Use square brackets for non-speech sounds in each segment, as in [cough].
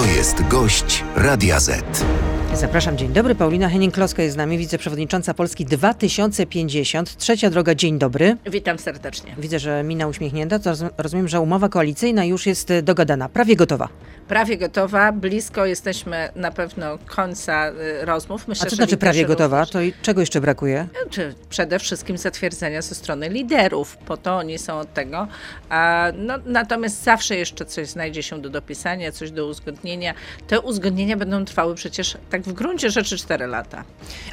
To jest gość Radia Z. Zapraszam, dzień dobry. Paulina Henning-Kloska jest z nami, wiceprzewodnicząca Polski 2050. Trzecia droga, dzień dobry. Witam serdecznie. Widzę, że mina uśmiechnięta, to rozumiem, że umowa koalicyjna już jest dogadana, prawie gotowa. Prawie gotowa, blisko jesteśmy na pewno końca y, rozmów. Myślę, A co znaczy prawie gotowa? To i czego jeszcze brakuje? Czy przede wszystkim zatwierdzenia ze strony liderów, po to oni są od tego. No, natomiast zawsze jeszcze coś znajdzie się do dopisania, coś do uzgodnienia. Te uzgodnienia będą trwały przecież tak w gruncie rzeczy 4 lata.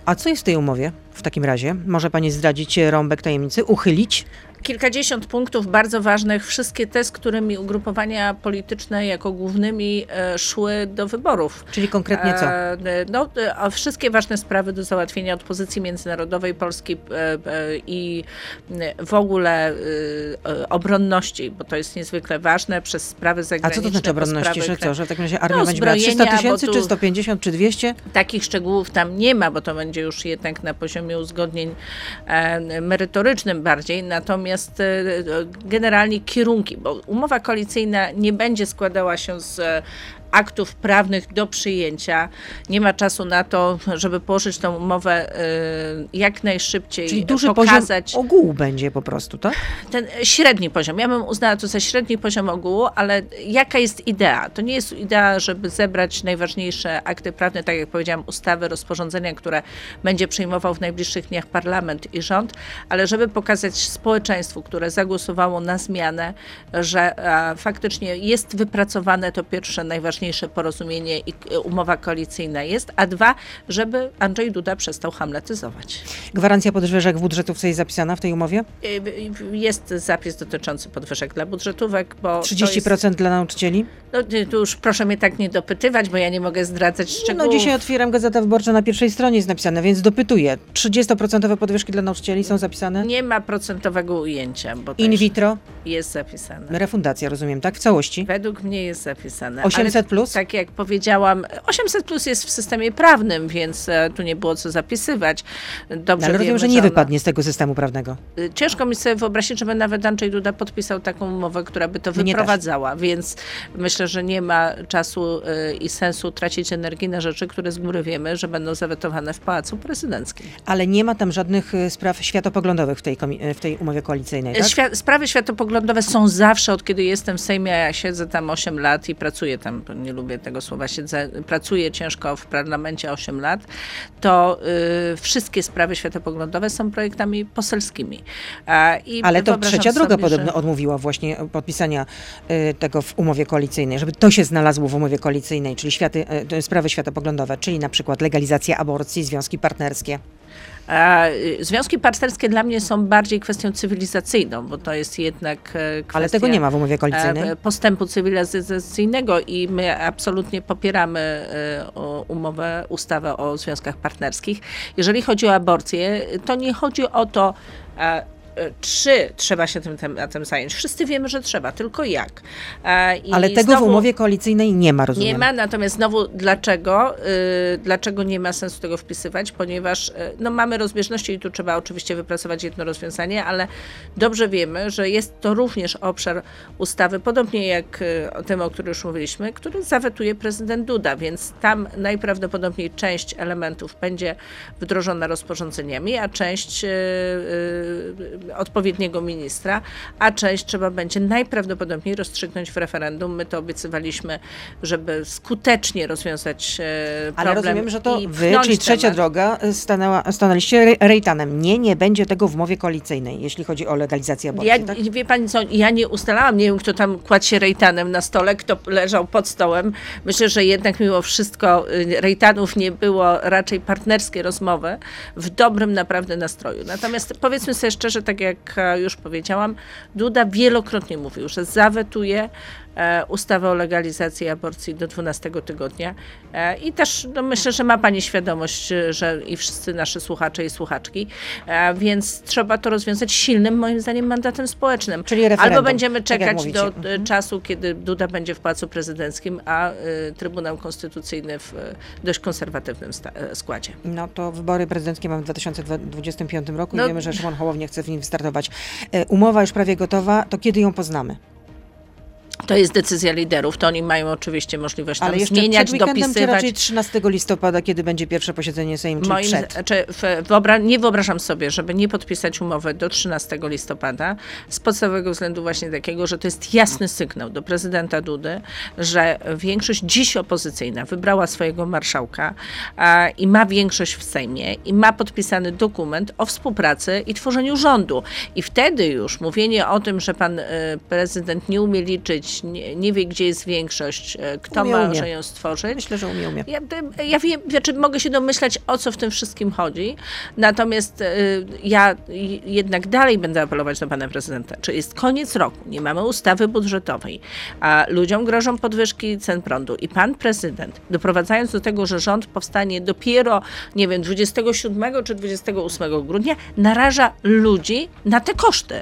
A co jest w tej umowie w takim razie? Może pani zdradzić rąbek tajemnicy, uchylić? Kilkadziesiąt punktów bardzo ważnych, wszystkie te, z którymi ugrupowania polityczne jako głównymi e, szły do wyborów. Czyli konkretnie co? E, no, e, wszystkie ważne sprawy do załatwienia od pozycji międzynarodowej Polski i w ogóle obronności, bo to jest niezwykle ważne przez sprawy zagraniczne. A co to znaczy obronności, że co, że w takim razie armia no, będzie miała 300 tysięcy, czy 150, czy 200? Takich szczegółów tam nie ma, bo to będzie już jednak na poziomie uzgodnień merytorycznym bardziej, natomiast natomiast e, generalnie kierunki, bo umowa koalicyjna nie będzie składała się z aktów prawnych do przyjęcia. Nie ma czasu na to, żeby położyć tą umowę y, jak najszybciej. Czyli duży pokazać. poziom ogółu będzie po prostu, tak? Ten średni poziom. Ja bym uznała to za średni poziom ogółu, ale jaka jest idea? To nie jest idea, żeby zebrać najważniejsze akty prawne, tak jak powiedziałam, ustawy, rozporządzenia, które będzie przyjmował w najbliższych dniach parlament i rząd, ale żeby pokazać społeczeństwu, które zagłosowało na zmianę, że faktycznie jest wypracowane to pierwsze najważniejsze najważniejsze porozumienie i umowa koalicyjna jest, a dwa, żeby Andrzej Duda przestał hamletyzować. Gwarancja podwyżek budżetówce jest zapisana w tej umowie? Y, jest zapis dotyczący podwyżek dla budżetówek, bo 30% jest... dla nauczycieli? No, y, tu już proszę mnie tak nie dopytywać, bo ja nie mogę zdradzać no, szczegółów. No dzisiaj otwieram Gazeta Wyborcza, na pierwszej stronie jest napisane, więc dopytuję. 30% podwyżki dla nauczycieli są zapisane? Nie ma procentowego ujęcia. Bo In vitro? Jest zapisane. Refundacja, rozumiem, tak? W całości? Według mnie jest zapisane. 800 plus? Tak jak powiedziałam, 800 plus jest w systemie prawnym, więc e, tu nie było co zapisywać. Dobrze Ale rozumiem, że nie wypadnie z tego systemu prawnego. Y, ciężko mi sobie wyobrazić, żeby nawet Andrzej Duda podpisał taką umowę, która by to wyprowadzała, więc myślę, że nie ma czasu y, i sensu tracić energii na rzeczy, które z góry wiemy, że będą zawetowane w Pałacu Prezydenckim. Ale nie ma tam żadnych y, spraw światopoglądowych w tej, w tej umowie koalicyjnej, tak? Sprawy światopoglądowe są zawsze, od kiedy jestem w Sejmie, ja siedzę tam 8 lat i pracuję tam, nie lubię tego słowa, siedzę, pracuję ciężko w parlamencie 8 lat, to y, wszystkie sprawy światopoglądowe są projektami poselskimi. I Ale to trzecia droga sobie, podobno że... odmówiła właśnie podpisania y, tego w umowie koalicyjnej, żeby to się znalazło w umowie koalicyjnej, czyli światy, y, sprawy światopoglądowe, czyli na przykład legalizacja aborcji, związki partnerskie. Y, związki partnerskie dla mnie są bardziej kwestią cywilizacyjną, bo to jest jednak kwestia Ale tego nie ma w umowie koalicyjnej. E, postępu cywilizacyjnego i my absolutnie popieramy e, umowę, ustawę o związkach partnerskich. Jeżeli chodzi o aborcję, to nie chodzi o to, e, czy trzeba się tym tematem zająć. Wszyscy wiemy, że trzeba, tylko jak. I Ale tego znowu, w umowie koalicyjnej nie ma, rozumiem. Nie ma, natomiast znowu dlaczego? Y, dlaczego nie ma sensu tego wpisywać? Ponieważ y, no, mamy rozbieżności i tu trzeba oczywiście wypracować jedno rozwiązanie, ale dobrze wiemy, że jest to również obszar ustawy, podobnie jak y, o tym, o którym już mówiliśmy, który zawetuje prezydent Duda, więc tam najprawdopodobniej część elementów będzie wdrożona rozporządzeniami, a część odpowiedniego ministra, a część trzeba będzie najprawdopodobniej rozstrzygnąć w referendum. My to obiecywaliśmy, żeby skutecznie rozwiązać e, problem. Ale rozumiem, że to wy, czyli trzecia temat. droga, e, stanęła, stanęliście rejtanem. Nie, nie będzie tego w mowie koalicyjnej, jeśli chodzi o legalizację aborcji. Ja, tak? Wie pani co, ja nie ustalałam, nie wiem kto tam kładł się rejtanem na stole, kto leżał pod stołem. Myślę, że jednak mimo wszystko y, rejtanów nie było, raczej partnerskie rozmowy w dobrym naprawdę nastroju. Natomiast powiedzmy sobie szczerze, tak tak jak e, już powiedziałam, Duda wielokrotnie mówił, że zawetuje ustawę o legalizacji aborcji do 12 tygodnia. E, I też no, myślę, że ma Pani świadomość, że i wszyscy nasi słuchacze i słuchaczki, e, więc trzeba to rozwiązać silnym, moim zdaniem, mandatem społecznym. Czyli referendum, Albo będziemy tak czekać do mhm. czasu, kiedy Duda będzie w Pałacu Prezydenckim, a Trybunał Konstytucyjny w dość konserwatywnym składzie. No to wybory prezydenckie mamy w 2025 roku no, i wiemy, że Szymon Hołownia chce w nim wystartować. Umowa już prawie gotowa, to kiedy ją poznamy? To jest decyzja liderów, to oni mają oczywiście możliwość tam Ale jeszcze zmieniać, przed weekendem, czy dopisywać. raczej 13 listopada, kiedy będzie pierwsze posiedzenie Sejmu, czy Moim, przed? znaczy, w- wyobra- nie wyobrażam sobie, żeby nie podpisać umowy do 13 listopada z podstawowego względu właśnie takiego, że to jest jasny sygnał do prezydenta Dudy, że większość dziś opozycyjna wybrała swojego marszałka a, i ma większość w Sejmie i ma podpisany dokument o współpracy i tworzeniu rządu. I wtedy już mówienie o tym, że pan e, prezydent nie umie liczyć, nie, nie wie, gdzie jest większość, e, kto Umie, może umie. ją stworzyć, Myślę, że umie, umie. ja, ja wiem, znaczy mogę się domyślać, o co w tym wszystkim chodzi, natomiast y, ja jednak dalej będę apelować do pana prezydenta. Czy jest koniec roku, nie mamy ustawy budżetowej, a ludziom grożą podwyżki cen prądu i pan prezydent, doprowadzając do tego, że rząd powstanie dopiero, nie wiem, 27 czy 28 grudnia, naraża ludzi na te koszty.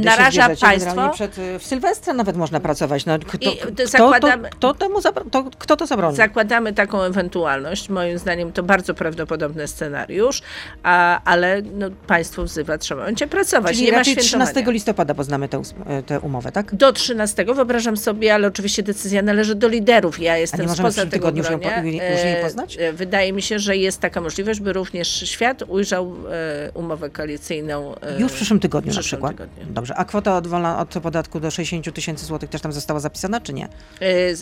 Naraża państwo... Przed, y, w Sylwestra nawet można pracować. No, kto, to kto, zakładamy- to, kto, to, kto to zabroni? Zakładamy taką ewentualność. Moim zdaniem to bardzo prawdopodobny scenariusz, a, ale no, państwo wzywa, trzeba będzie pracować. Czyli nie ma raczej świętowania. 13 listopada poznamy tę ós- tę umowę, tak? Do 13 wyobrażam sobie, ale oczywiście decyzja należy do liderów. Ja jestem w spoza tego tygodniu już ją gronia. już jej E, poznać? e, Wydaje mi się, że jest taka możliwość, by również świat ujrzał e, umowę koalicyjną. e, Już w przyszłym tygodniu w na przyszłym przykład. tygodniu. Dobrze. A kwota od, wolna od podatku do 60 tysięcy złotych też tam została zapisana, czy nie?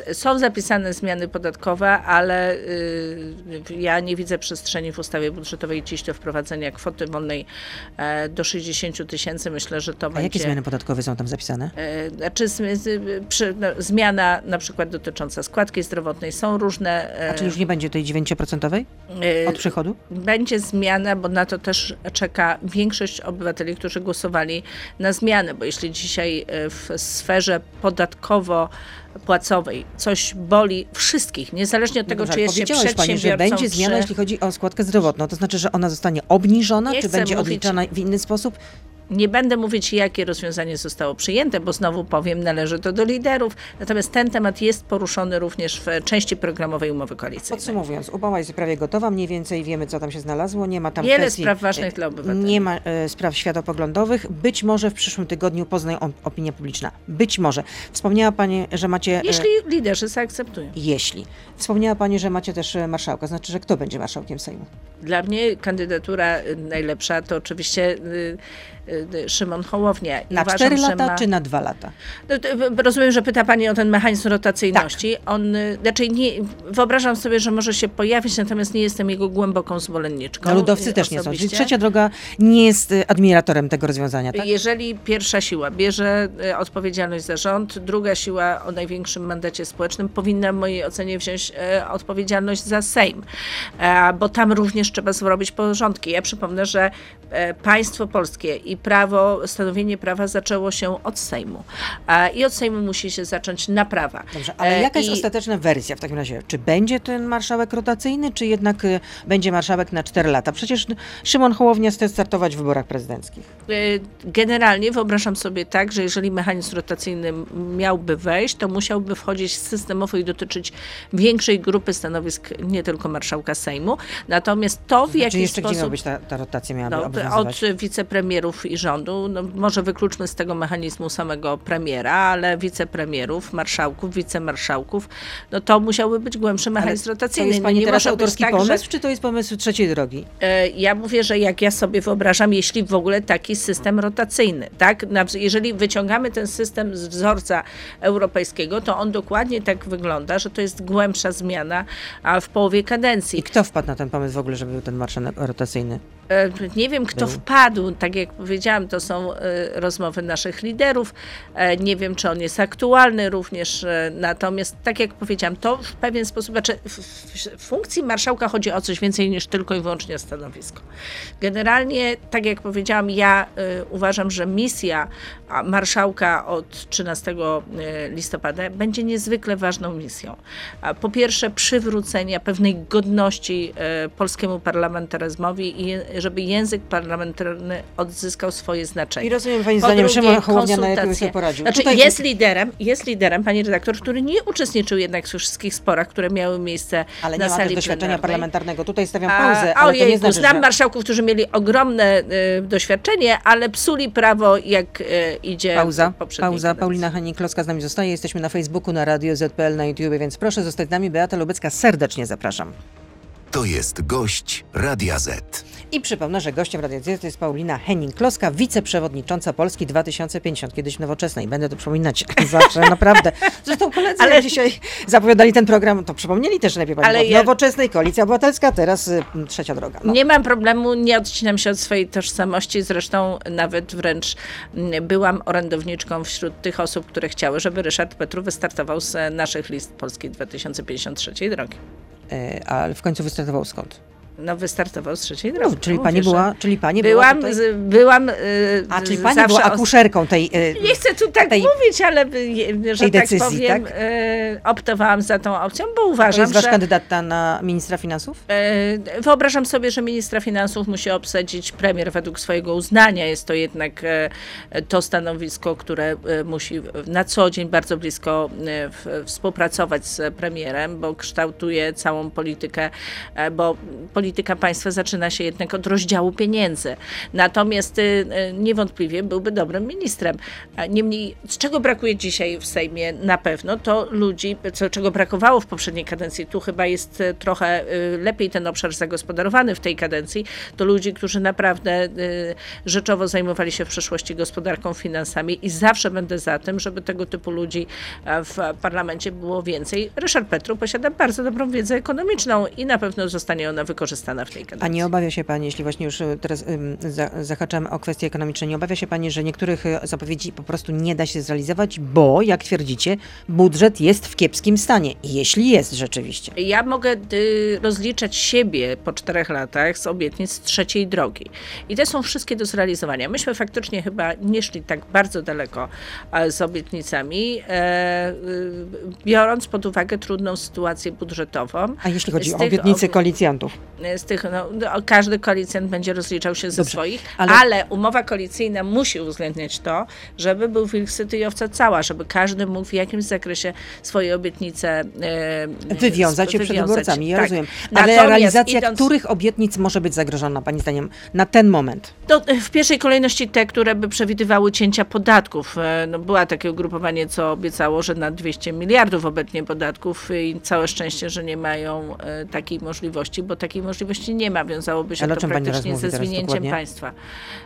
Y, Są zapisane zmiany podatkowe, ale y, ja nie widzę przestrzeni w ustawie budżetowej dziś do wprowadzenia kwoty wolnej e, do 60 tysięcy. Myślę, że to A będzie. jakie zmiany podatkowe są tam zapisane? e, Znaczy, no, zmiana na przykład dotycząca składki zdrowotnej są różne. e, A czy już nie będzie tej 9% e, od przychodu? będzie zmiana, bo na to też czeka większość obywateli, którzy głosowali na zmianę, bo jeśli dzisiaj w sferze podatkowo-płacowej coś boli wszystkich, niezależnie od tego, Dobrze, czy jest się powiedziałaś pani, że przedsiębiorcą, będzie zmiana, czy... jeśli chodzi o składkę zdrowotną. To znaczy, że ona zostanie obniżona, Nie czy będzie mówić- odliczana w inny sposób? Nie będę mówić, jakie rozwiązanie zostało przyjęte, bo znowu powiem, należy to do liderów. Natomiast ten temat jest poruszony również w części programowej umowy koalicyjnej. Podsumowując, umowa jest prawie gotowa, mniej więcej wiemy, co tam się znalazło. Nie ma tam Wiele kwestii, spraw ważnych e, dla obywateli. Nie ma e, spraw światopoglądowych. Być może w przyszłym tygodniu pozna ją opinia publiczna. Być może. Wspomniała Pani, że macie... e, Jeśli liderzy zaakceptują. Jeśli. Wspomniała Pani, że macie też e, marszałka. Znaczy, że kto będzie marszałkiem Sejmu? Dla mnie kandydatura y, najlepsza to oczywiście y, Szymon Hołownia. I Na uważam, 4 że lata ma- czy na 2 lata? Y, Rozumiem, że pyta Pani o ten mechanizm rotacyjności. Tak. On, y, znaczy nie, wyobrażam sobie, że może się pojawić, natomiast nie jestem jego głęboką zwolenniczką. No, ludowcy y, też nie są. Czyli osobiście. trzecia droga nie jest admiratorem tego rozwiązania, tak? Jeżeli pierwsza siła bierze y, odpowiedzialność za rząd, druga siła o największym mandacie społecznym powinna w mojej ocenie wziąć odpowiedzialność za Sejm, e, bo tam również trzeba zrobić porządki. Ja przypomnę, że e, państwo polskie i prawo, stanowienie prawa zaczęło się od Sejmu e, i od Sejmu musi się zacząć naprawa. Dobrze, ale E, jaka jest i- ostateczna wersja w takim razie? Czy będzie ten marszałek rotacyjny, czy jednak e, będzie marszałek na 4 lata? Przecież Szymon Hołownia chce startować w wyborach prezydenckich. Y, Generalnie wyobrażam sobie tak, że jeżeli mechanizm rotacyjny miałby wejść, to musiałby wchodzić systemowo i dotyczyć większej grupy stanowisk, nie tylko marszałka Sejmu. Natomiast to, w Czy jaki jeszcze gdzie miała sposób. być ta, ta rotacja miałaby No, od wicepremierów i rządu, no, może wykluczmy z tego mechanizmu samego premiera, ale wicepremierów, marszałków, wicemarszałków, no to musiałby być głębszy mechanizm To rotacyjny. jest No, Pani nie teraz może być autorski tak, że- pomysł, czy to jest pomysł trzeciej drogi? E, Ja mówię, że jak ja sobie wyobrażam, jeśli w ogóle taki system rotacyjny, tak? Jeżeli wyciągamy ten system z wzorca europejskiego, to on dokładnie tak wygląda, że to jest głębsza zmiana w połowie I kadencji. kto wpadł na ten pomysł w ogóle, żeby był ten marszałek rotacyjny? E, Nie wiem, kto Był. wpadł, tak jak powiedziałam, to są e, rozmowy naszych liderów. E, Nie wiem, czy on jest aktualny również. Natomiast, tak jak powiedziałam, to w pewien sposób, znaczy w, funkcji marszałka chodzi o coś więcej niż tylko i wyłącznie o stanowisko. Generalnie, tak jak powiedziałam, ja uważam, że misja marszałka od 13 e, listopada będzie niezwykle ważną misją. A, Po pierwsze, przywrócenia pewnej godności e, polskiemu parlamentaryzmowi i żeby język parlamentarny odzyskał swoje znaczenie. I rozumiem Pani Po zdaniem, drugie, Szymon Hołownia najlepiej konsultacje. sobie poradził. Znaczy Tutaj- jest liderem, jest liderem, pani redaktor, który nie uczestniczył jednak w wszystkich sporach, które miały miejsce Ale na nie ma sali doświadczenia parlamentarnego. Tutaj stawiam A, pauzę, ale to ojejku, nie znaczy, znam marszałków, którzy mieli ogromne y, doświadczenie, ale psuli prawo jak y, idzie Pauza, poprzedniej pauza. kadencji. Paulina Henning-Kloska z nami zostaje. Jesteśmy na Facebooku, na Radio ZPL, na YouTube, więc proszę zostać z nami. Beata Lubecka, serdecznie zapraszam. To jest gość Radia Z. I przypomnę, że gościem Radia Z jest Paulina Henning-Kloska, wiceprzewodnicząca Polski 2050, kiedyś nowoczesnej. Będę to przypominać [laughs] zawsze, naprawdę. Zresztą koledzy Ale- dzisiaj zapowiadali ten program, to przypomnieli też lepiej pani. Ale ja- Nowoczesnej, Koalicja Obywatelska, teraz y, trzecia droga. No. Nie mam problemu, nie odcinam się od swojej tożsamości, zresztą nawet wręcz mm, byłam orędowniczką wśród tych osób, które chciały, żeby Ryszard Petru wystartował z naszych list Polski 2053 drogi. E, Ale w końcu wystartował skąd? No wystartował z trzeciej drogi. No, czyli Mówię, pani że była, czyli pani Byłam, była tutaj... byłam y, A, czyli pani zawsze była akuszerką tej... y, Nie chcę tu tak tej- mówić, ale y, że tak decyzji, powiem, tak? optowałam za tą opcją, bo To uważam, jest wasz że kandydat na- ministra finansów? Wyobrażam sobie, że ministra finansów musi obsadzić premier według swojego uznania. Jest to jednak to stanowisko, które musi na co dzień bardzo blisko współpracować z premierem, bo kształtuje całą politykę, bo polityka państwa zaczyna się jednak od rozdziału pieniędzy. Natomiast e, e, niewątpliwie byłby dobrym ministrem. Niemniej, z czego brakuje dzisiaj w Sejmie na pewno, to ludzi, co, czego brakowało w poprzedniej kadencji, tu chyba jest e, trochę lepiej ten obszar zagospodarowany w tej kadencji, to ludzi, którzy naprawdę rzeczowo zajmowali się w przeszłości gospodarką, finansami i zawsze będę za tym, żeby tego typu ludzi e, w parlamencie było więcej. Ryszard Petru posiada bardzo dobrą wiedzę ekonomiczną i na pewno zostanie ona wykorzystana w tej kadencji. A nie obawia się Pani, jeśli właśnie już y, teraz zahaczamy o kwestie ekonomiczne, nie obawia się Pani, że niektórych y, zapowiedzi po prostu nie da się zrealizować, bo, jak twierdzicie, budżet jest w kiepskim stanie. Jeśli jest rzeczywiście. Ja mogę y, rozliczać siebie po czterech latach z obietnic trzeciej drogi. I te są wszystkie do zrealizowania. Myśmy faktycznie chyba nie szli tak bardzo daleko e, z obietnicami, e, y, biorąc pod uwagę trudną sytuację budżetową. A jeśli chodzi o obietnice obie- koalicjantów? Z tych, no, no, każdy koalicjant będzie rozliczał się ze Dobrze, swoich, ale... ale- umowa koalicyjna musi uwzględniać to, żeby był wilk syty i owca cała, żeby każdy mógł w jakimś zakresie swoje obietnice e, Wywiązać się przed wyborcami, ja Tak. rozumiem. Ale Natomiast realizacja idąc- których obietnic może być zagrożona, Pani zdaniem, na ten moment? To w pierwszej kolejności te, które by przewidywały cięcia podatków. No, była takie ugrupowanie, co obiecało, że na 200 miliardów obecnie podatków i całe szczęście, że nie mają takiej możliwości, bo takiej możliwości nie ma. Wiązałoby się to praktycznie ze zwinięciem państwa.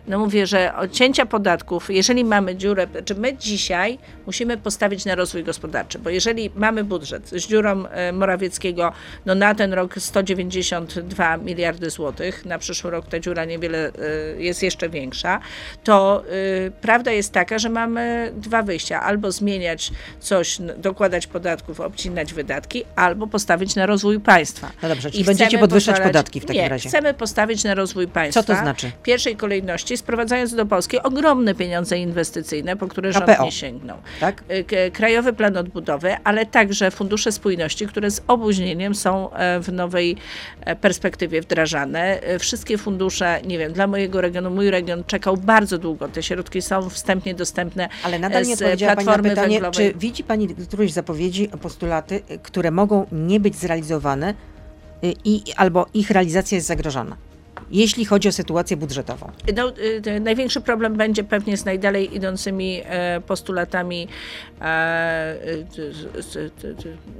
No mówię, że od cięcia podatków, jeżeli mamy dziurę, czy my dzisiaj musimy postawić na rozwój gospodarczy, bo jeżeli mamy budżet z dziurą e, Morawieckiego, no na ten rok 192 miliardy złotych, na przyszły rok ta dziura niewiele e, jest jeszcze większa, to y, prawda jest taka, że mamy dwa wyjścia. Albo zmieniać coś, dokładać podatków, obcinać wydatki, albo postawić na rozwój państwa. No dobrze, czyli I będziecie podwyższać pozwalać- podatki w takim nie, razie. chcemy postawić na rozwój państwa. Co to znaczy? W pierwszej kolejności sprowadzając do Polski ogromne pieniądze inwestycyjne, po które rząd KPO. nie sięgnął. Tak? Y, Krajowy Plan Odbudowy, ale także fundusze spójności, które z opóźnieniem są e, w nowej e, perspektywie wdrażane. E, Wszystkie fundusze, nie wiem, dla mojego regionu, mój region czekał bardzo długo. Te środki są wstępnie dostępne Ale nadal nie odpowiedziała Pani na pytanie, Węglowej. czy widzi Pani któreś zapowiedzi, postulaty, które mogą nie być zrealizowane i albo ich realizacja jest zagrożona, jeśli chodzi o sytuację budżetową? No, y, największy problem będzie pewnie z najdalej idącymi e, postulatami, e,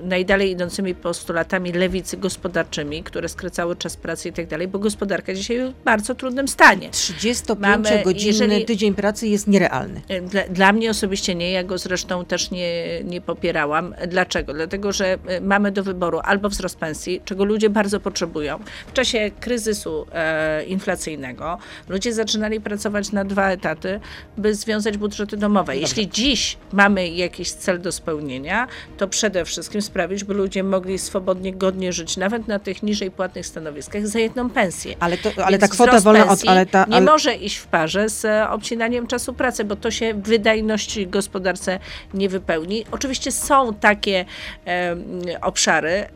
najdalej idącymi postulatami lewicy gospodarczymi, które skracały czas pracy i tak dalej, bo gospodarka dzisiaj jest w bardzo trudnym stanie. 35-godzinny jeżeli- tydzień pracy jest nierealny. Dla, dla mnie osobiście nie, ja go zresztą też nie, nie popierałam. Dlaczego? Dlatego, że mamy do wyboru albo wzrost pensji, czego ludzie bardzo potrzebują. W czasie kryzysu e, inflacyjnego ludzie zaczynali pracować na dwa etaty, by związać budżety domowe. Jeśli dziś mamy jakiś cel do spełnienia, to przede wszystkim sprawić, by ludzie mogli swobodnie, godnie żyć, nawet na tych niżej płatnych stanowiskach, za jedną pensję. Ale, to, ale Więc ta kwota wolna od... Ale ta, nie ale, może iść w parze z e, obcinaniem czasu pracy, bo to się wydajności gospodarce nie wypełni. Oczywiście są takie em, obszary,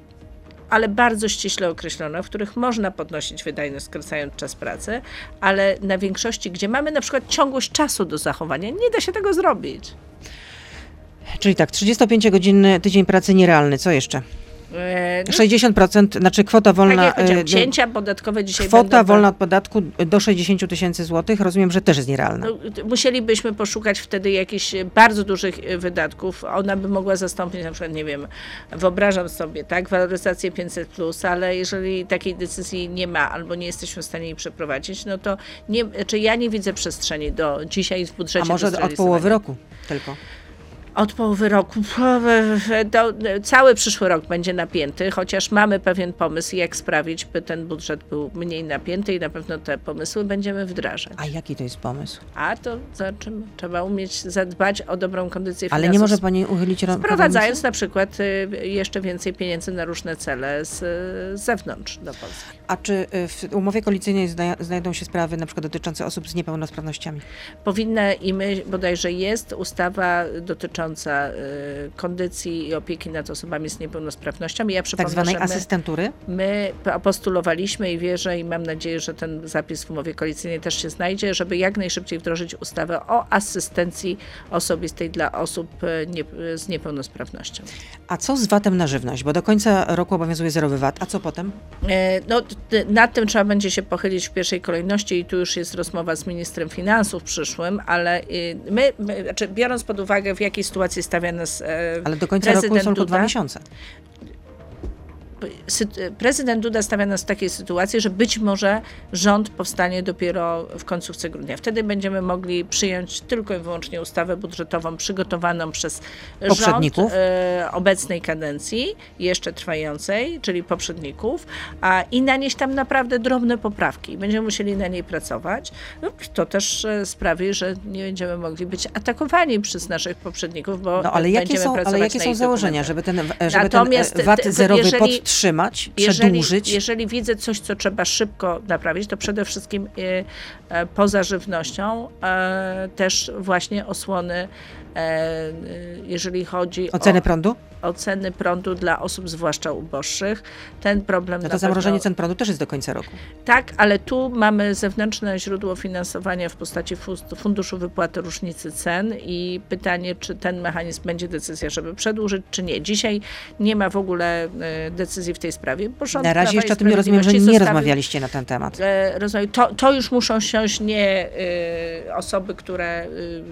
ale bardzo ściśle określone, w których można podnosić wydajność, skracając czas pracy, ale na większości, gdzie mamy na przykład ciągłość czasu do zachowania, nie da się tego zrobić. Czyli tak, 35-godzinny tydzień pracy nierealny. Co jeszcze? E, no, 60%, znaczy kwota tak wolna. jak powiedziałam, e, cięcia podatkowe dzisiaj Kwota będą... wolna od podatku do 60 tysięcy złotych, rozumiem, że też jest nierealna. No, musielibyśmy poszukać wtedy jakichś bardzo dużych e, wydatków. Ona by mogła zastąpić na przykład, nie wiem, wyobrażam sobie, tak, waloryzację 500+, plus, ale jeżeli takiej decyzji nie ma albo nie jesteśmy w stanie jej przeprowadzić, no to nie, czy ja nie widzę przestrzeni do dzisiaj w budżecie A może od połowy roku tylko? Od połowy roku. Do, cały przyszły rok będzie napięty, chociaż mamy pewien pomysł, jak sprawić, by ten budżet był mniej napięty i na pewno te pomysły będziemy wdrażać. A jaki to jest pomysł? A to zobaczymy. Trzeba umieć zadbać o dobrą kondycję Ale finansów. nie może pani uchylić rąk? Sprowadzając na przykład y, jeszcze więcej pieniędzy na różne cele z, z zewnątrz do Polski. A czy y, w umowie koalicyjnej zna, znajdą się sprawy na przykład dotyczące osób z niepełnosprawnościami? Powinna i my, bodajże jest ustawa dotycząca y, kondycji i opieki nad osobami z niepełnosprawnościami. Ja Tak zwanej my, asystentury? my postulowaliśmy i wierzę i mam nadzieję, że ten zapis w umowie koalicyjnej też się znajdzie, żeby jak najszybciej wdrożyć ustawę o asystencji osobistej dla osób y, nie, z niepełnosprawnością. A co z VAT-em na żywność? Bo do końca roku obowiązuje zerowy VAT. A co potem? E, No, nad tym trzeba będzie się pochylić w pierwszej kolejności i tu już jest rozmowa z ministrem finansów przyszłym, ale y, my, my znaczy biorąc pod uwagę w jakiej sytuacji stawia nas e, Ale do końca roku są tylko dwa miesiące. Prezydent Duda stawia nas w takiej sytuacji, że być może rząd powstanie dopiero w końcówce grudnia. Wtedy będziemy mogli przyjąć tylko i wyłącznie ustawę budżetową przygotowaną przez rząd e, obecnej kadencji, jeszcze trwającej, czyli poprzedników, a, i nanieść tam naprawdę drobne poprawki. Będziemy musieli na niej pracować. No, to też e, sprawi, że nie będziemy mogli być atakowani przez naszych poprzedników, bo No ale jakie będziemy są, ale pracować jakie na są założenia, żeby ten, żeby Natomiast ten e, VAT zerowy jeżeli- podtrzymać, Jeżeli, przedłużyć? jeżeli widzę coś, co trzeba szybko naprawić, to przede wszystkim e, e, poza żywnością e, też właśnie osłony, jeżeli chodzi O cenę o, prądu? o ceny prądu dla osób zwłaszcza uboższych. Ten problem No to zamrożenie pewno, cen prądu też jest do końca roku. Tak, ale tu mamy zewnętrzne źródło finansowania w postaci fu- Funduszu Wypłaty Różnicy Cen i pytanie, czy ten mechanizm będzie decyzja, żeby przedłużyć, czy nie. Dzisiaj nie ma w ogóle e, decyzji w tej sprawie, bo rząd Na razie jeszcze o tym nie rozumiem, że nie rozmawialiście na ten temat. e, To, to już muszą siąść nie y, osoby, które y,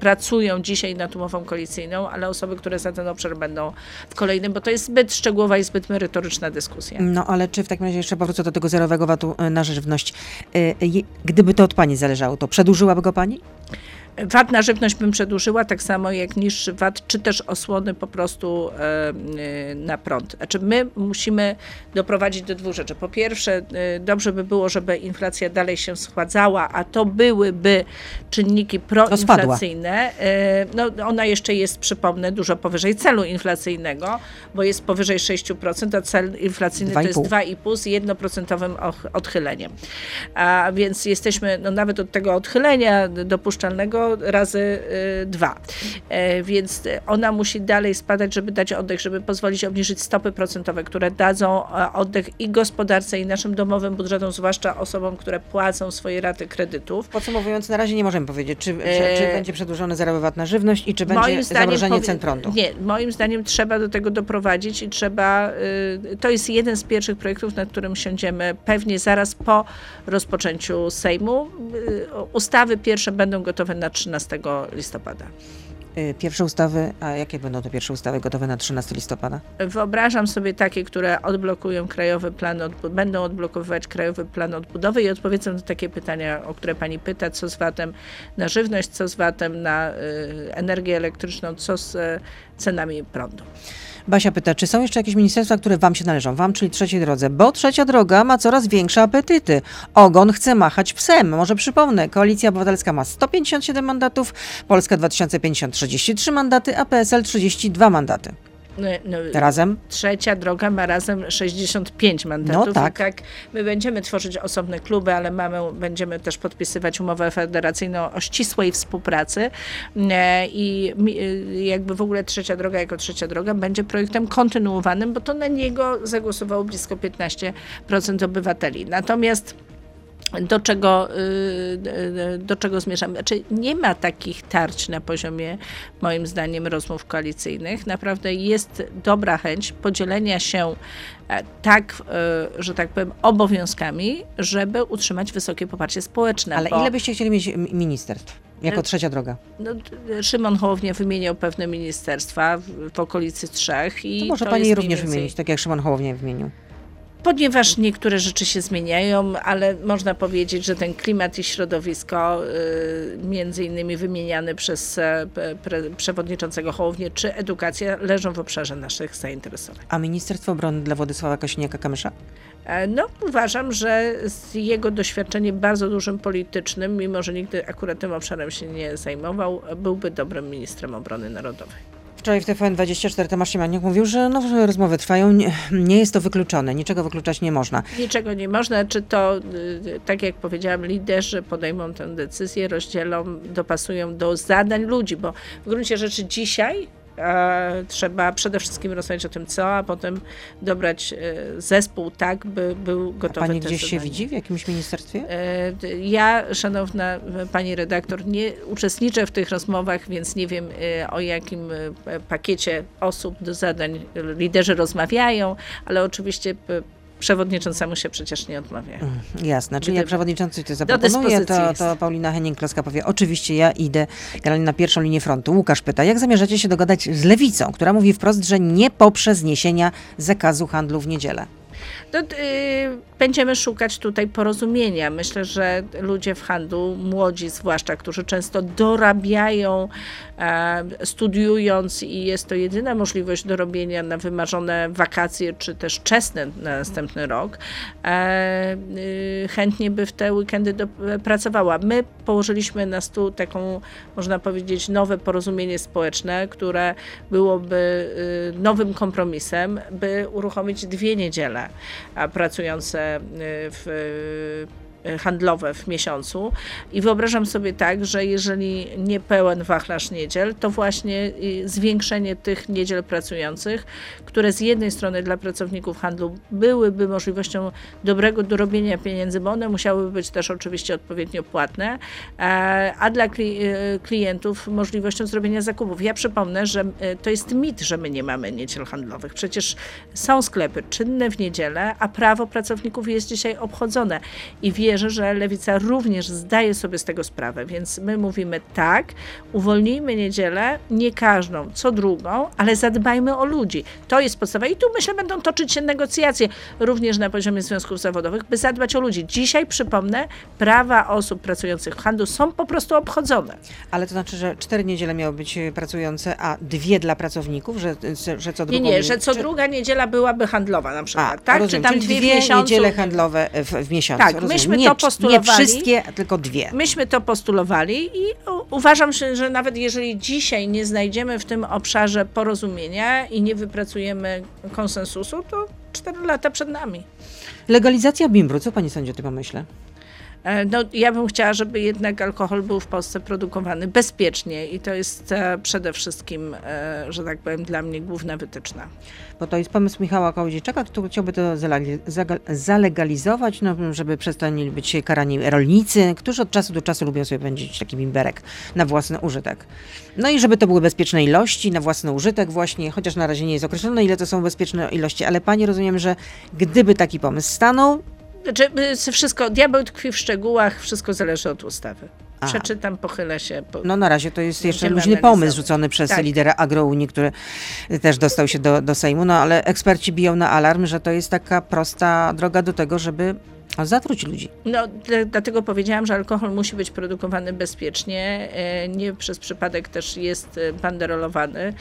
pracują dzisiaj nad umową koalicyjną, ale osoby, które za ten obszar będą w kolejnym, bo to jest zbyt szczegółowa i zbyt merytoryczna dyskusja. No ale czy w takim razie jeszcze powrócę do tego zerowego VAT-u e, na żywność. E, je- Gdyby to od pani zależało, to przedłużyłaby go pani? VAT na żywność bym przedłużyła, tak samo jak niższy VAT, czy też osłony po prostu e, na prąd. Znaczy my musimy doprowadzić do dwóch rzeczy. Po pierwsze, e, dobrze by było, żeby inflacja dalej się schładzała, a to byłyby czynniki proinflacyjne. E, No, ona jeszcze jest, przypomnę, dużo powyżej celu inflacyjnego, bo jest powyżej 6%, a cel inflacyjny to jest 2,5. 2,5 z jednoprocentowym odchyleniem. A więc jesteśmy no, nawet od tego odchylenia dopuszczalnego razy y, dwa. E, więc ona musi dalej spadać, żeby dać oddech, żeby pozwolić obniżyć stopy procentowe, które dadzą e, oddech i gospodarce, i naszym domowym budżetom, zwłaszcza osobom, które płacą swoje raty kredytów. Podsumowując, na razie nie możemy powiedzieć, czy, czy, E, czy będzie przedłużony zerowy VAT na żywność i czy będzie zamrożenie cen prądu. Nie, moim zdaniem trzeba do tego doprowadzić i trzeba. y, To jest jeden z pierwszych projektów, nad którym siądziemy pewnie zaraz po rozpoczęciu Sejmu. Y, Ustawy pierwsze będą gotowe na 13 listopada. Y, Pierwsze ustawy, a jakie będą te pierwsze ustawy gotowe na 13 listopada? Wyobrażam sobie takie, które odblokują krajowy plan, będą odblokowywać krajowy plan odbudowy i odpowiedzą na takie pytania, o które pani pyta, co z VAT-em na żywność, co z VAT-em na y, energię elektryczną, co z y, cenami prądu. Basia pyta, czy są jeszcze jakieś ministerstwa, które wam się należą? Wam, czyli trzeciej drodze. Bo trzecia droga ma coraz większe apetyty. Ogon chce machać psem. Może przypomnę, Koalicja Obywatelska ma 157 mandatów, Polska 2050 33 mandaty, a PSL 32 mandaty. No, no, Razem? Trzecia droga ma razem 65 mandatów. No tak. Tak. My będziemy tworzyć osobne kluby, ale mamy, będziemy też podpisywać umowę federacyjną o ścisłej współpracy. E, I e, jakby w ogóle trzecia droga jako trzecia droga będzie projektem kontynuowanym, bo to na niego zagłosowało blisko 15% obywateli. Natomiast do czego, y, do czego zmierzamy. Znaczy, nie ma takich tarć na poziomie, moim zdaniem, rozmów koalicyjnych. Naprawdę jest dobra chęć podzielenia się e, tak, y, że tak powiem, obowiązkami, żeby utrzymać wysokie poparcie społeczne. Ale bo- ile byście chcieli mieć ministerstw? Jako E, trzecia droga. no, Szymon Hołownia wymieniał pewne ministerstwa w, w okolicy trzech. I To może to pani również więcej- wymienić, tak jak Szymon Hołownia wymienił. Ponieważ niektóre rzeczy się zmieniają, ale można powiedzieć, że ten klimat i środowisko, y, między innymi wymieniane przez e, przewodniczącego Hołownię, czy edukacja, leżą w obszarze naszych zainteresowań. A Ministerstwo Obrony dla Władysława Kosiniaka-Kamysza? E, No, uważam, że z jego doświadczeniem bardzo dużym politycznym, mimo że nigdy akurat tym obszarem się nie zajmował, byłby dobrym ministrem obrony narodowej. Wczoraj w TVN24 Tomasz Siemaniak mówił, że no, rozmowy trwają, nie, nie jest to wykluczone, niczego wykluczać nie można. Niczego nie można, czy to, y, tak jak powiedziałam, liderzy podejmą tę decyzję, rozdzielą, dopasują do zadań ludzi, bo w gruncie rzeczy dzisiaj trzeba przede wszystkim rozmawiać o tym co, a potem dobrać e, zespół tak, by był A gotowy pani te gdzieś się zadania. widzi w jakimś ministerstwie? E, Ja, szanowna pani redaktor, nie uczestniczę w tych rozmowach, więc nie wiem e, o jakim e, pakiecie osób do zadań liderzy rozmawiają, ale oczywiście przewodniczącemu się przecież nie odmawia. Jasne, czyli Gdyby- jak przewodniczący to zaproponuje, to, to. Paulina Henning-Kloska powie, oczywiście ja idę generalnie na pierwszą linię frontu. Łukasz pyta, jak zamierzacie się dogadać z Lewicą, która mówi wprost, że nie poprze zniesienia zakazu handlu w niedzielę? Y, będziemy szukać tutaj porozumienia. Myślę, że ludzie w handlu, młodzi zwłaszcza, którzy często dorabiają, e, studiując i jest to jedyna możliwość dorobienia na wymarzone wakacje, czy też wczesne na następny rok, e, y, chętnie by w te weekendy do, pracowała. My położyliśmy na stół taką, można powiedzieć, nowe porozumienie społeczne, które byłoby y, nowym kompromisem, by uruchomić dwie niedziele pracujące y, w handlowe w miesiącu i wyobrażam sobie tak, że jeżeli nie pełen wachlarz niedziel, to właśnie y, zwiększenie tych niedziel pracujących, które z jednej strony dla pracowników handlu byłyby możliwością dobrego dorobienia pieniędzy, bo one musiałyby być też oczywiście odpowiednio płatne, e, a dla e, klientów możliwością zrobienia zakupów. Ja przypomnę, że e, to jest mit, że my nie mamy niedziel handlowych. Przecież są sklepy czynne w niedzielę, a prawo pracowników jest dzisiaj obchodzone i wierzę, że Lewica również zdaje sobie z tego sprawę, więc my mówimy tak, uwolnijmy niedzielę, nie każdą, co drugą, ale zadbajmy o ludzi. To jest podstawa i tu myślę będą toczyć się negocjacje również na poziomie związków zawodowych, by zadbać o ludzi. Dzisiaj, przypomnę, prawa osób pracujących w handlu są po prostu obchodzone. Ale to znaczy, że cztery niedziele miały być e, pracujące, a dwie dla pracowników, że, że co Nie, drugą... nie, że co czy- druga niedziela byłaby handlowa na A, przykład, tak? rozumiem, Czy tam czyli dwie, dwie miesiącu. niedziele handlowe w, w miesiącu. Tak, rozumiem. myśmy nie, to cz- Nie postulowali. wszystkie, tylko dwie. Myśmy to postulowali i uważam, że, że nawet jeżeli dzisiaj nie znajdziemy w tym obszarze porozumienia i nie wypracujemy konsensusu, to cztery lata przed nami. Legalizacja bimbru, co pani sądzi o tym pomyśle? E, No, ja bym chciała, żeby jednak alkohol był w Polsce produkowany bezpiecznie i to jest e, przede wszystkim, e, że tak powiem, dla mnie główna wytyczna. Bo to jest pomysł Michała Kołodziejczaka, który chciałby to zalegalizować, no, żeby przestali być karani rolnicy, którzy od czasu do czasu lubią sobie pędzić taki bimberek na własny użytek. No i żeby to były bezpieczne ilości na własny użytek właśnie, chociaż na razie nie jest określone, ile to są bezpieczne ilości, ale pani rozumiem, że gdyby taki pomysł stanął, Znaczy, y, wszystko, diabeł tkwi w szczegółach, wszystko zależy od ustawy. A. Przeczytam, pochylę się. Po... No na razie to jest jeszcze luźny pomysł rzucony przez Tak. lidera Agrounii, który też dostał się do, do Sejmu, no ale eksperci biją na alarm, że to jest taka prosta droga do tego, żeby zatruć ludzi. No, dla- dlatego powiedziałam, że alkohol musi być produkowany bezpiecznie. e, Nie przez przypadek też jest e, banderolowany,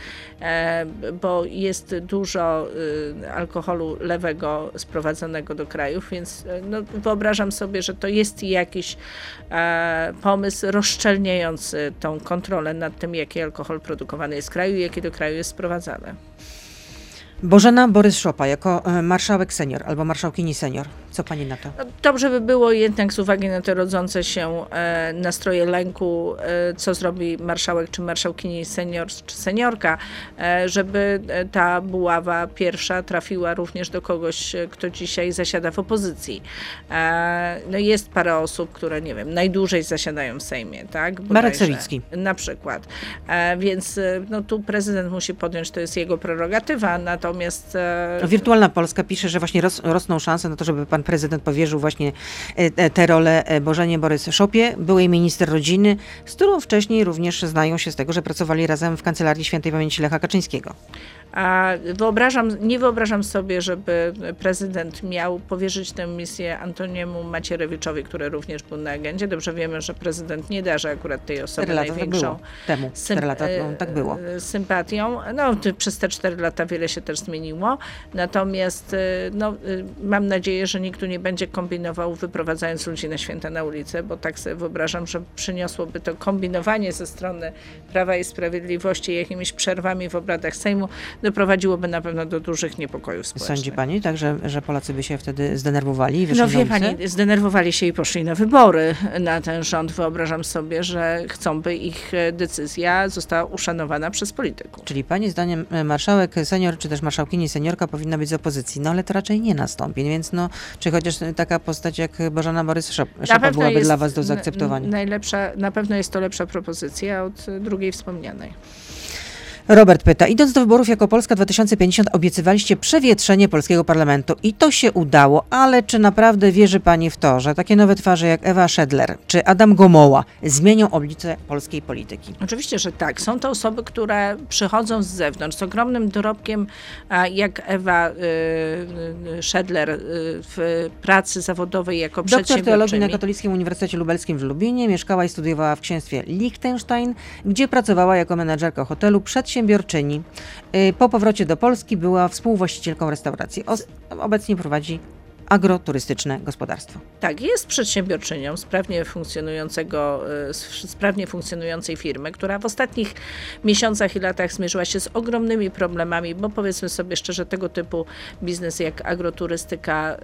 e, bo jest dużo alkoholu lewego sprowadzonego do krajów, więc no, wyobrażam sobie, że to jest jakiś pomysł rozszczelniający tą kontrolę nad tym, jaki alkohol produkowany jest w kraju i jaki do kraju jest sprowadzany. Bożena Borys-Szopa jako e, marszałek senior albo marszałkini senior. Co pani na to? Dobrze by było jednak z uwagi na te rodzące się e, nastroje lęku, e, co zrobi marszałek czy marszałkini senior czy seniorka, żeby ta buława pierwsza trafiła również do kogoś, kto dzisiaj zasiada w opozycji. No jest parę osób, które nie wiem, najdłużej zasiadają w Sejmie, tak? Marek. Sawicki. Na przykład. Więc no, tu prezydent musi podjąć, to jest jego prerogatywa, natomiast e, Wirtualna Polska pisze, że właśnie ros, rosną szanse na to, żeby pan prezydent powierzył właśnie e, tę rolę e, Bożenie Borys-Szopie, byłej minister rodziny, z którą wcześniej również znają się z tego, że pracowali razem w kancelarii świętej pamięci Lecha Kaczyńskiego. A wyobrażam, nie wyobrażam sobie, żeby prezydent miał powierzyć tę misję Antoniemu Macierewiczowi, który również był na agendzie. Dobrze wiemy, że prezydent nie darzy akurat tej osoby tak największą. Temu. Lata no, tak było. e, sympatią. No, przez te cztery lata wiele się też zmieniło. Natomiast e, no, e, mam nadzieję, że nikt tu nie będzie kombinował, wyprowadzając ludzi na święta na ulicę, bo tak sobie wyobrażam, że przyniosłoby to kombinowanie ze strony Prawa i Sprawiedliwości jakimiś przerwami w obradach Sejmu, doprowadziłoby na pewno do dużych niepokojów społecznych. Sądzi pani, tak, że, Polacy by się wtedy zdenerwowali i No wie pani, zdenerwowali się i poszli na wybory na ten rząd. Wyobrażam sobie, że chcą, by ich decyzja została uszanowana przez polityków. Czyli pani zdaniem e, marszałek senior, czy też marszałkini seniorka powinna być z opozycji, no ale to raczej nie nastąpi, więc no, czy chociaż taka postać jak Bożena Borys-Szopa byłaby dla was do zaakceptowania? Najlepsza, na pewno jest to lepsza propozycja od drugiej wspomnianej. Robert pyta, idąc do wyborów jako Polska 2050 obiecywaliście przewietrzenie polskiego parlamentu i to się udało, ale czy naprawdę wierzy pani w to, że takie nowe twarze jak Ewa Szedler czy Adam Gomoła zmienią oblicze polskiej polityki? Oczywiście, że tak. Są to osoby, które przychodzą z zewnątrz z ogromnym dorobkiem, a jak Ewa y, y, Szedler y, w pracy zawodowej jako Doktor teologii na. Katolickim Uniwersytecie Lubelskim w Lubinie, mieszkała i studiowała w księstwie Liechtenstein, gdzie pracowała jako menedżerka hotelu, przedsiębiorczyni. Y, Po powrocie do Polski była współwłaścicielką restauracji. Os- Obecnie prowadzi agroturystyczne gospodarstwo. Tak, jest przedsiębiorczynią sprawnie funkcjonującego, y, sprawnie funkcjonującej firmy, która w ostatnich miesiącach i latach zmierzyła się z ogromnymi problemami, bo powiedzmy sobie szczerze, tego typu biznes jak agroturystyka y,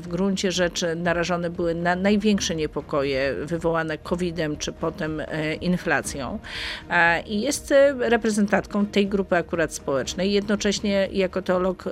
w gruncie rzeczy narażone były na największe niepokoje wywołane COVID-em czy potem e, inflacją. I jest reprezentantką tej grupy akurat społecznej. Jednocześnie jako teolog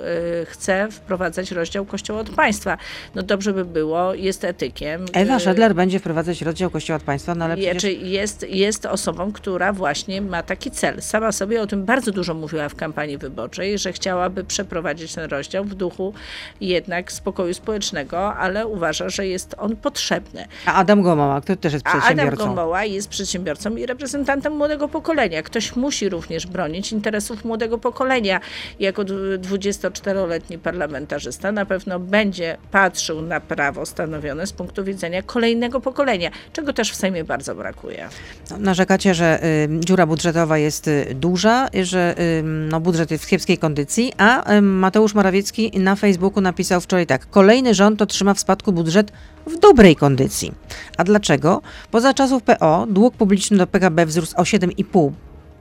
chce wprowadzać rozdział Kościoła od państwa. No dobrze by było, jest etykiem. Ewa E, Szedler będzie wprowadzać rozdział Kościoła od państwa, no ale przecież... jest, jest osobą, która właśnie ma taki cel. Sama sobie o tym bardzo dużo mówiła w kampanii wyborczej, że chciałaby przeprowadzić ten rozdział w duchu jednak spokoju społecznego, ale uważa, że jest on potrzebny. A Adam Gomoła, który też jest A Adam przedsiębiorcą. Gomoła jest przedsiębiorcą i reprezentantem młodego pokolenia. Ktoś musi również bronić interesów młodego pokolenia. Jako dwu- 24-letni parlamentarzysta na pewno będzie patrzył na prawo stanowione z punktu widzenia kolejnego pokolenia, czego też w Sejmie bardzo brakuje. No, Narzekacie, że y, dziura budżetowa jest y, duża, że y, no, budżet jest w kiepskiej kondycji, a Mateusz Morawiecki na Facebooku napisał wczoraj tak. Kolejny rząd otrzyma w spadku budżet w dobrej kondycji. A dlaczego? Poza czasów PO dług publiczny do PKB wzrósł o 7,5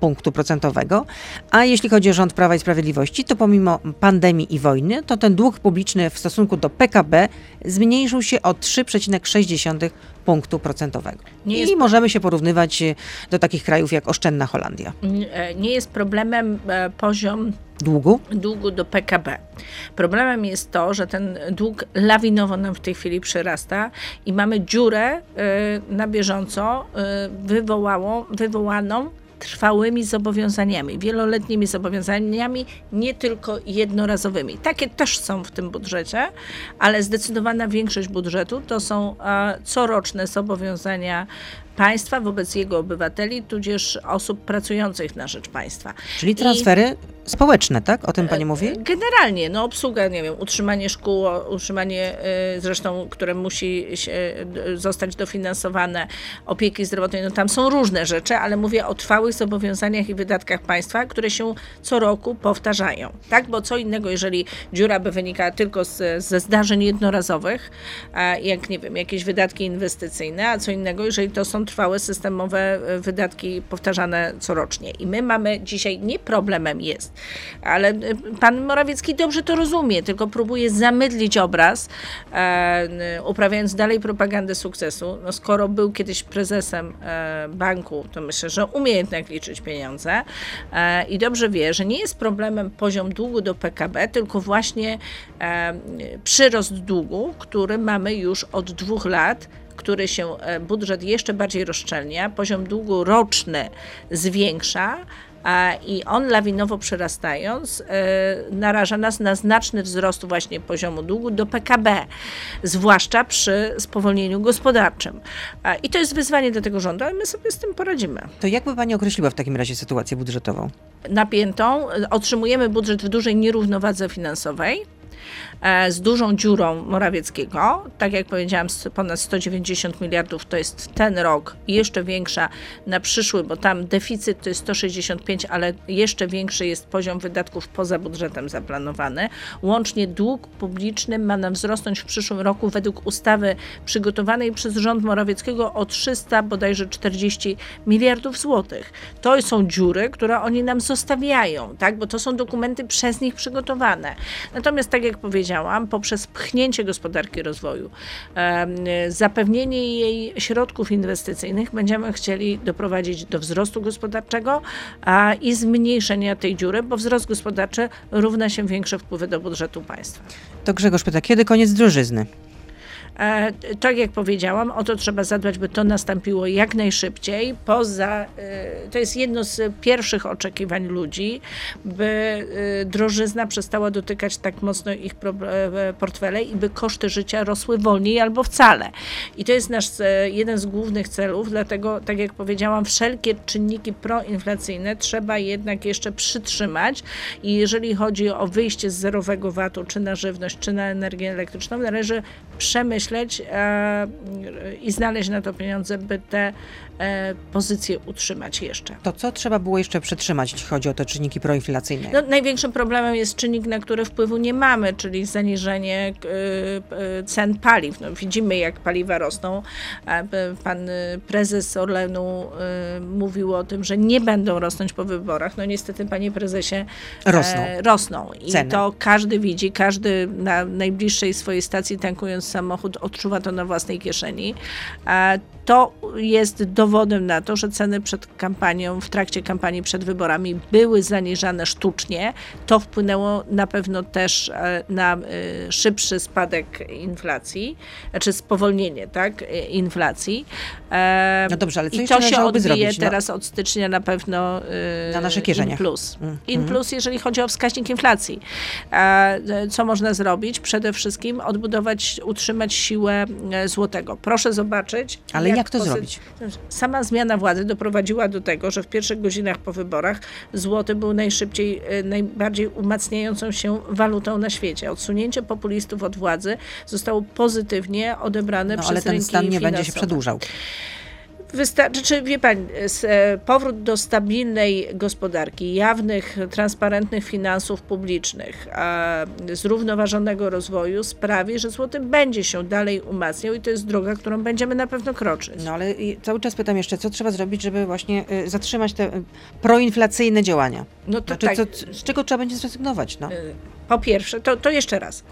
punktu procentowego, a jeśli chodzi o rząd Prawa i Sprawiedliwości, to pomimo pandemii i wojny, to ten dług publiczny w stosunku do PKB zmniejszył się o 3,6 punktu procentowego. Nie I jest- możemy się porównywać e, do takich krajów jak oszczędna Holandia. E, Nie jest problemem e, poziom Długu? długu do PKB. Problemem jest to, że ten dług lawinowo nam w tej chwili przyrasta i mamy dziurę na bieżąco wywołało, wywołaną trwałymi zobowiązaniami, wieloletnimi zobowiązaniami, nie tylko jednorazowymi. Takie też są w tym budżecie, ale zdecydowana większość budżetu to są coroczne zobowiązania państwa wobec jego obywateli, tudzież osób pracujących na rzecz państwa. Czyli I- transfery społeczne, tak? O tym pani mówi? Generalnie, no obsługa, nie wiem, utrzymanie szkół, utrzymanie y, zresztą, które musi się, y, zostać dofinansowane, opieki zdrowotnej, no tam są różne rzeczy, ale mówię o trwałych zobowiązaniach i wydatkach państwa, które się co roku powtarzają, tak? Bo co innego, jeżeli dziura by wynikała tylko z, ze zdarzeń jednorazowych, jak, nie wiem, jakieś wydatki inwestycyjne, a co innego, jeżeli to są długotrwałe, systemowe e, wydatki powtarzane corocznie. I my mamy dzisiaj, nie problemem jest, ale e, pan Morawiecki dobrze to rozumie, tylko próbuje zamydlić obraz, e, uprawiając dalej propagandę sukcesu. No, skoro był kiedyś prezesem e, banku, to myślę, że umie jednak liczyć pieniądze e, i dobrze wie, że nie jest problemem poziom długu do PKB, tylko właśnie e, przyrost długu, który mamy już od dwóch lat który się e, budżet jeszcze bardziej rozszczelnia, poziom długu roczny zwiększa, i on lawinowo przyrastając e, naraża nas na znaczny wzrost właśnie poziomu długu do PKB, zwłaszcza przy spowolnieniu gospodarczym. I to jest wyzwanie dla tego rządu, ale my sobie z tym poradzimy. To jak by Pani określiła w takim razie sytuację budżetową? Napiętą. Otrzymujemy budżet w dużej nierównowadze finansowej z dużą dziurą Morawieckiego. Tak jak powiedziałam, ponad 190 miliardów to jest ten rok, jeszcze większa na przyszły, bo tam deficyt to jest 165, ale jeszcze większy jest poziom wydatków poza budżetem zaplanowany. Łącznie dług publiczny ma nam wzrosnąć w przyszłym roku według ustawy przygotowanej przez rząd Morawieckiego o 300 bodajże 40 miliardów złotych. To są dziury, które oni nam zostawiają, tak? bo to są dokumenty przez nich przygotowane. Natomiast tak jak powiedziałam, powiedziałam, poprzez pchnięcie gospodarki rozwoju, zapewnienie jej środków inwestycyjnych, będziemy chcieli doprowadzić do wzrostu gospodarczego i zmniejszenia tej dziury, bo wzrost gospodarczy równa się większe wpływy do budżetu państwa. To Grzegorz pyta, kiedy koniec drożyzny? E, tak jak powiedziałam, o to trzeba zadbać, by to nastąpiło jak najszybciej. Poza, e, to jest jedno z pierwszych oczekiwań ludzi, by e, drożyzna przestała dotykać tak mocno ich portfele i by koszty życia rosły wolniej albo wcale. I to jest nasz jeden z głównych celów, dlatego, tak jak powiedziałam, wszelkie czynniki proinflacyjne trzeba jednak jeszcze przytrzymać i jeżeli chodzi o wyjście z zerowego VAT-u, czy na żywność, czy na energię elektryczną, należy przemyśleć, przemyśleć e, i znaleźć na to pieniądze, by te e, pozycje utrzymać jeszcze. To co trzeba było jeszcze przetrzymać, jeśli chodzi o te czynniki proinflacyjne? No, największym problemem jest czynnik, na który wpływu nie mamy, czyli zaniżenie e, cen paliw. No, widzimy, jak paliwa rosną. Pan prezes Orlenu mówił o tym, że nie będą rosnąć po wyborach. No niestety, panie prezesie, rosną. rosną. I Ceny. to każdy widzi, każdy na najbliższej swojej stacji tankując samochód odczuwa to na własnej kieszeni. To jest dowodem na to, że ceny przed kampanią, w trakcie kampanii przed wyborami były zaniżane sztucznie. To wpłynęło na pewno też e, na e, szybszy spadek inflacji, znaczy spowolnienie tak, e, inflacji. No dobrze, ale co I to się odbije zrobić? No, teraz od stycznia na pewno na nasze kieszenie. In plus. Mm. In mm. plus, jeżeli chodzi o wskaźnik inflacji. Co można zrobić? Przede wszystkim odbudować, utrzymać siłę złotego. Proszę zobaczyć. Ale jak, jak to zrobić? Sama zmiana władzy doprowadziła do tego, że w pierwszych godzinach po wyborach złoty był najszybciej, e, najbardziej umacniającą się walutą na świecie. Odsunięcie populistów od władzy zostało pozytywnie odebrane no, przez ale ten stan nie finansowe. będzie się przedłużał. Wystarczy, czy wie pani, e, powrót do stabilnej gospodarki, jawnych, transparentnych finansów publicznych, zrównoważonego rozwoju sprawi, że złoty będzie się dalej umacniał i to jest droga, którą będziemy na pewno kroczyć. No ale cały czas pytam jeszcze, co trzeba zrobić, żeby właśnie y, zatrzymać te y, proinflacyjne działania? No to znaczy, tak. Co, z czego trzeba będzie zrezygnować? No? Po pierwsze, to, to jeszcze raz.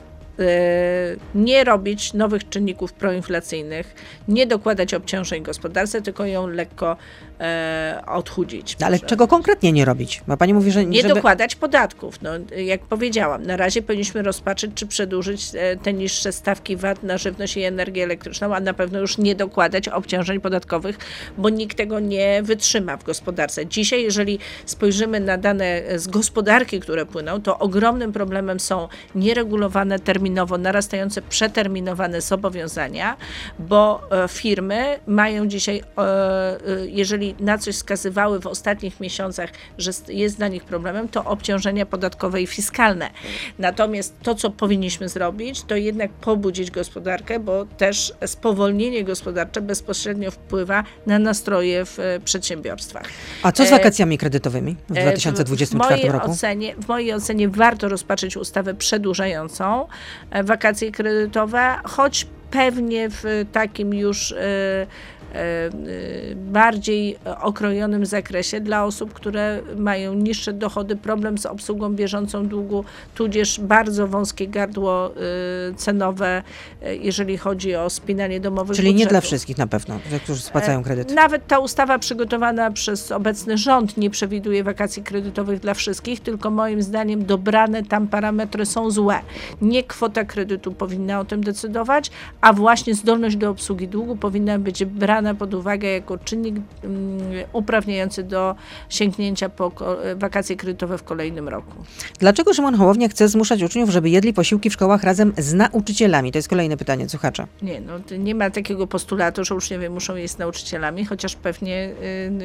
Y, nie robić nowych czynników proinflacyjnych, nie dokładać obciążeń gospodarce, tylko ją lekko e, odchudzić. No, ale czego konkretnie nie robić? Bo pani mówi, że nie żeby... dokładać podatków. No, jak powiedziałam, na razie powinniśmy rozpatrzeć, czy przedłużyć e, te niższe stawki VAT na żywność i energię elektryczną, a na pewno już nie dokładać obciążeń podatkowych, bo nikt tego nie wytrzyma w gospodarce. Dzisiaj, jeżeli spojrzymy na dane z gospodarki, które płyną, to ogromnym problemem są nieregulowane terminowo narastające przeterminowane zobowiązania, bo e, firmy mają dzisiaj, e, e, jeżeli na coś wskazywały w ostatnich miesiącach, że jest dla nich problemem, to obciążenia podatkowe i fiskalne. Natomiast to, co powinniśmy zrobić, to jednak pobudzić gospodarkę, bo też spowolnienie gospodarcze bezpośrednio wpływa na nastroje w przedsiębiorstwach. A co z wakacjami kredytowymi w 2024 w roku? Ocenie, w mojej ocenie warto rozpatrzeć ustawę przedłużającą, E, wakacje kredytowe, choć pewnie w takim już e, bardziej okrojonym zakresie dla osób, które mają niższe dochody, problem z obsługą bieżącą długu, tudzież bardzo wąskie gardło cenowe, jeżeli chodzi o spinanie domowych Czyli budżetów. nie dla wszystkich na pewno, którzy spłacają kredyt. Nawet ta ustawa przygotowana przez obecny rząd nie przewiduje wakacji kredytowych dla wszystkich, tylko moim zdaniem dobrane tam parametry są złe. Nie kwota kredytu powinna o tym decydować, a właśnie zdolność do obsługi długu powinna być brana pod uwagę jako czynnik um, uprawniający do sięgnięcia po wakacje kredytowe w kolejnym roku. Dlaczego Szymon Hołownia chce zmuszać uczniów, żeby jedli posiłki w szkołach razem z nauczycielami? To jest kolejne pytanie słuchacza. Nie, no, nie ma takiego postulatu, że uczniowie muszą jeść z nauczycielami, chociaż pewnie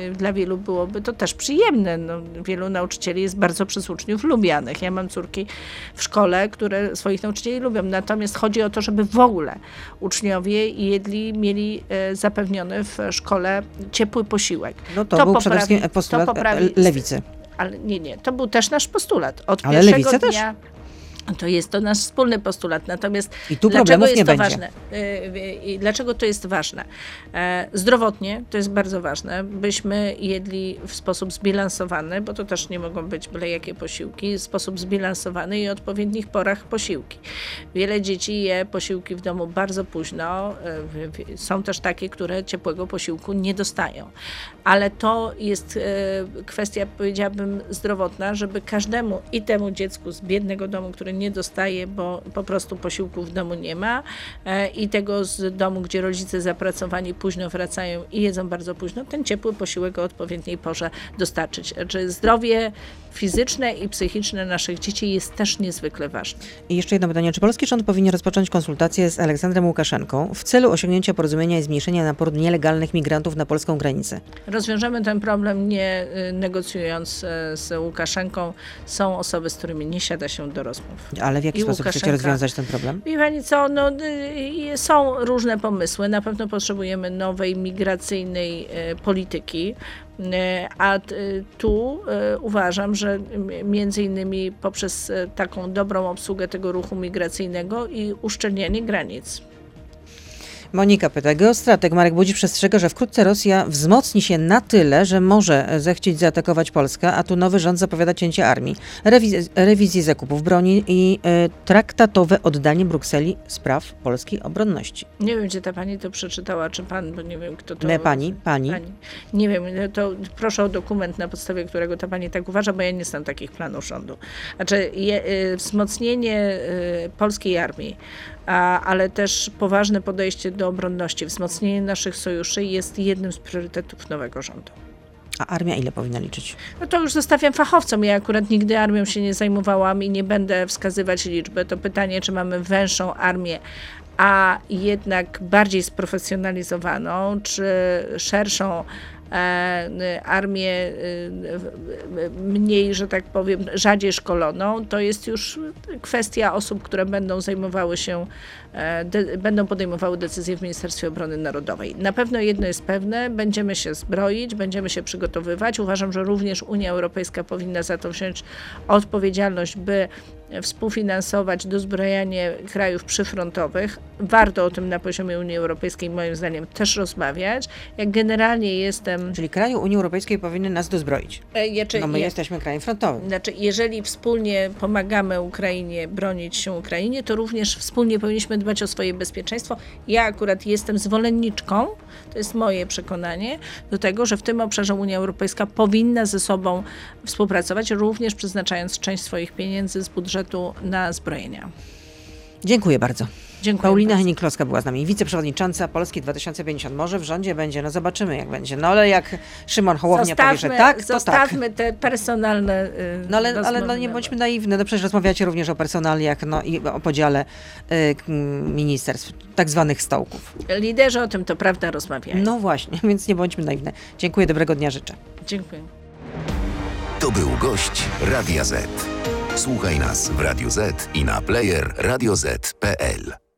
y, dla wielu byłoby to też przyjemne. No, wielu nauczycieli jest bardzo przez uczniów lubianych. Ja mam córki w szkole, które swoich nauczycieli lubią. Natomiast chodzi o to, żeby w ogóle uczniowie jedli, mieli e, zapewniony w szkole ciepły posiłek. No to, to był poprawi, przede wszystkim postulat poprawi, lewicy. Ale nie, nie, to był też nasz postulat. Od Ale lewica też? To jest to nasz wspólny postulat. Natomiast I tu dlaczego jest nie to będzie. ważne? Y, I dlaczego to jest ważne? E, zdrowotnie to jest bardzo ważne, byśmy jedli w sposób zbilansowany, bo to też nie mogą być byle jakie posiłki, w sposób zbilansowany i odpowiednich porach posiłki. Wiele dzieci je posiłki w domu bardzo późno. E, są też takie, które ciepłego posiłku nie dostają. Ale to jest e, kwestia, powiedziałabym, zdrowotna, żeby każdemu i temu dziecku z biednego domu, który nie dostaje, bo po prostu posiłku w domu nie ma e, i tego z domu, gdzie rodzice zapracowani późno wracają i jedzą bardzo późno, ten ciepły posiłek o odpowiedniej porze dostarczyć. Czy zdrowie fizyczne i psychiczne naszych dzieci jest też niezwykle ważne. I jeszcze jedno pytanie. Czy polski rząd powinien rozpocząć konsultacje z Aleksandrem Łukaszenką w celu osiągnięcia porozumienia i zmniejszenia naporu nielegalnych migrantów na polską granicę? Rozwiążemy ten problem nie y, negocjując y, z Łukaszenką. Są osoby, z którymi nie siada się do rozmów. Ale w jaki I sposób Łukaszenka, chcecie rozwiązać ten problem? Wie pani co, no, y, są różne pomysły. Na pewno potrzebujemy nowej migracyjnej polityki. A tu uważam, że między innymi poprzez taką dobrą obsługę tego ruchu migracyjnego i uszczelnianie granic. Monika pyta, geostrateg Marek Budzi przestrzega, że wkrótce Rosja wzmocni się na tyle, że może zechcieć zaatakować Polskę, a tu nowy rząd zapowiada cięcie armii, rewiz rewizję zakupów broni i y, traktatowe oddanie Brukseli spraw polskiej obronności. Nie wiem, gdzie ta pani to przeczytała, czy pan, bo nie wiem, kto to... Nie, pani, pani. pani. Nie wiem, to proszę o dokument, na podstawie którego ta pani tak uważa, bo ja nie znam takich planów rządu. Znaczy, je, y, wzmocnienie y, polskiej armii, a, ale też poważne podejście do obronności, wzmocnienie naszych sojuszy jest jednym z priorytetów nowego rządu. A armia ile powinna liczyć? No to już zostawiam fachowcom. Ja akurat nigdy armią się nie zajmowałam i nie będę wskazywać liczby. To pytanie, czy mamy węższą armię, a jednak bardziej sprofesjonalizowaną, czy szerszą armię e, mniej, że tak powiem, rzadziej szkoloną, to jest już kwestia osób, które będą zajmowały się, e, de, będą podejmowały decyzje w Ministerstwie Obrony Narodowej. Na pewno jedno jest pewne, będziemy się zbroić, będziemy się przygotowywać. Uważam, że również Unia Europejska powinna za to wziąć odpowiedzialność, by współfinansować dozbrojanie krajów przyfrontowych. Warto o tym na poziomie Unii Europejskiej moim zdaniem też rozmawiać. Jak generalnie jestem... Czyli kraje Unii Europejskiej powinny nas dozbroić. E, no my je... jesteśmy krajem frontowym. Znaczy, jeżeli wspólnie pomagamy Ukrainie bronić się Ukrainie, to również wspólnie powinniśmy dbać o swoje bezpieczeństwo. Ja akurat jestem zwolenniczką, to jest moje przekonanie, do tego, że w tym obszarze Unia Europejska powinna ze sobą współpracować, również przeznaczając część swoich pieniędzy z budżetu na zbrojenia. Dziękuję bardzo. Dziękuję Paulina Henik-Kloska była z nami, wiceprzewodnicząca Polski 2050. Może w rządzie będzie, no zobaczymy jak będzie. No ale jak Szymon Hołownia zostawmy, powie, że tak, to tak. Zostawmy tak. te personalne yy, No ale, ale no, nie bądźmy naiwni, no przecież rozmawiacie również o personaliach no, i o podziale yy, ministerstw, tak zwanych stołków. Liderzy o tym to prawda rozmawiają. No właśnie, [laughs] więc nie bądźmy naiwne. Dziękuję, dobrego dnia życzę. Dziękuję. To był gość Radia Z. Słuchaj nas w Radio Z i na player radioz.pl.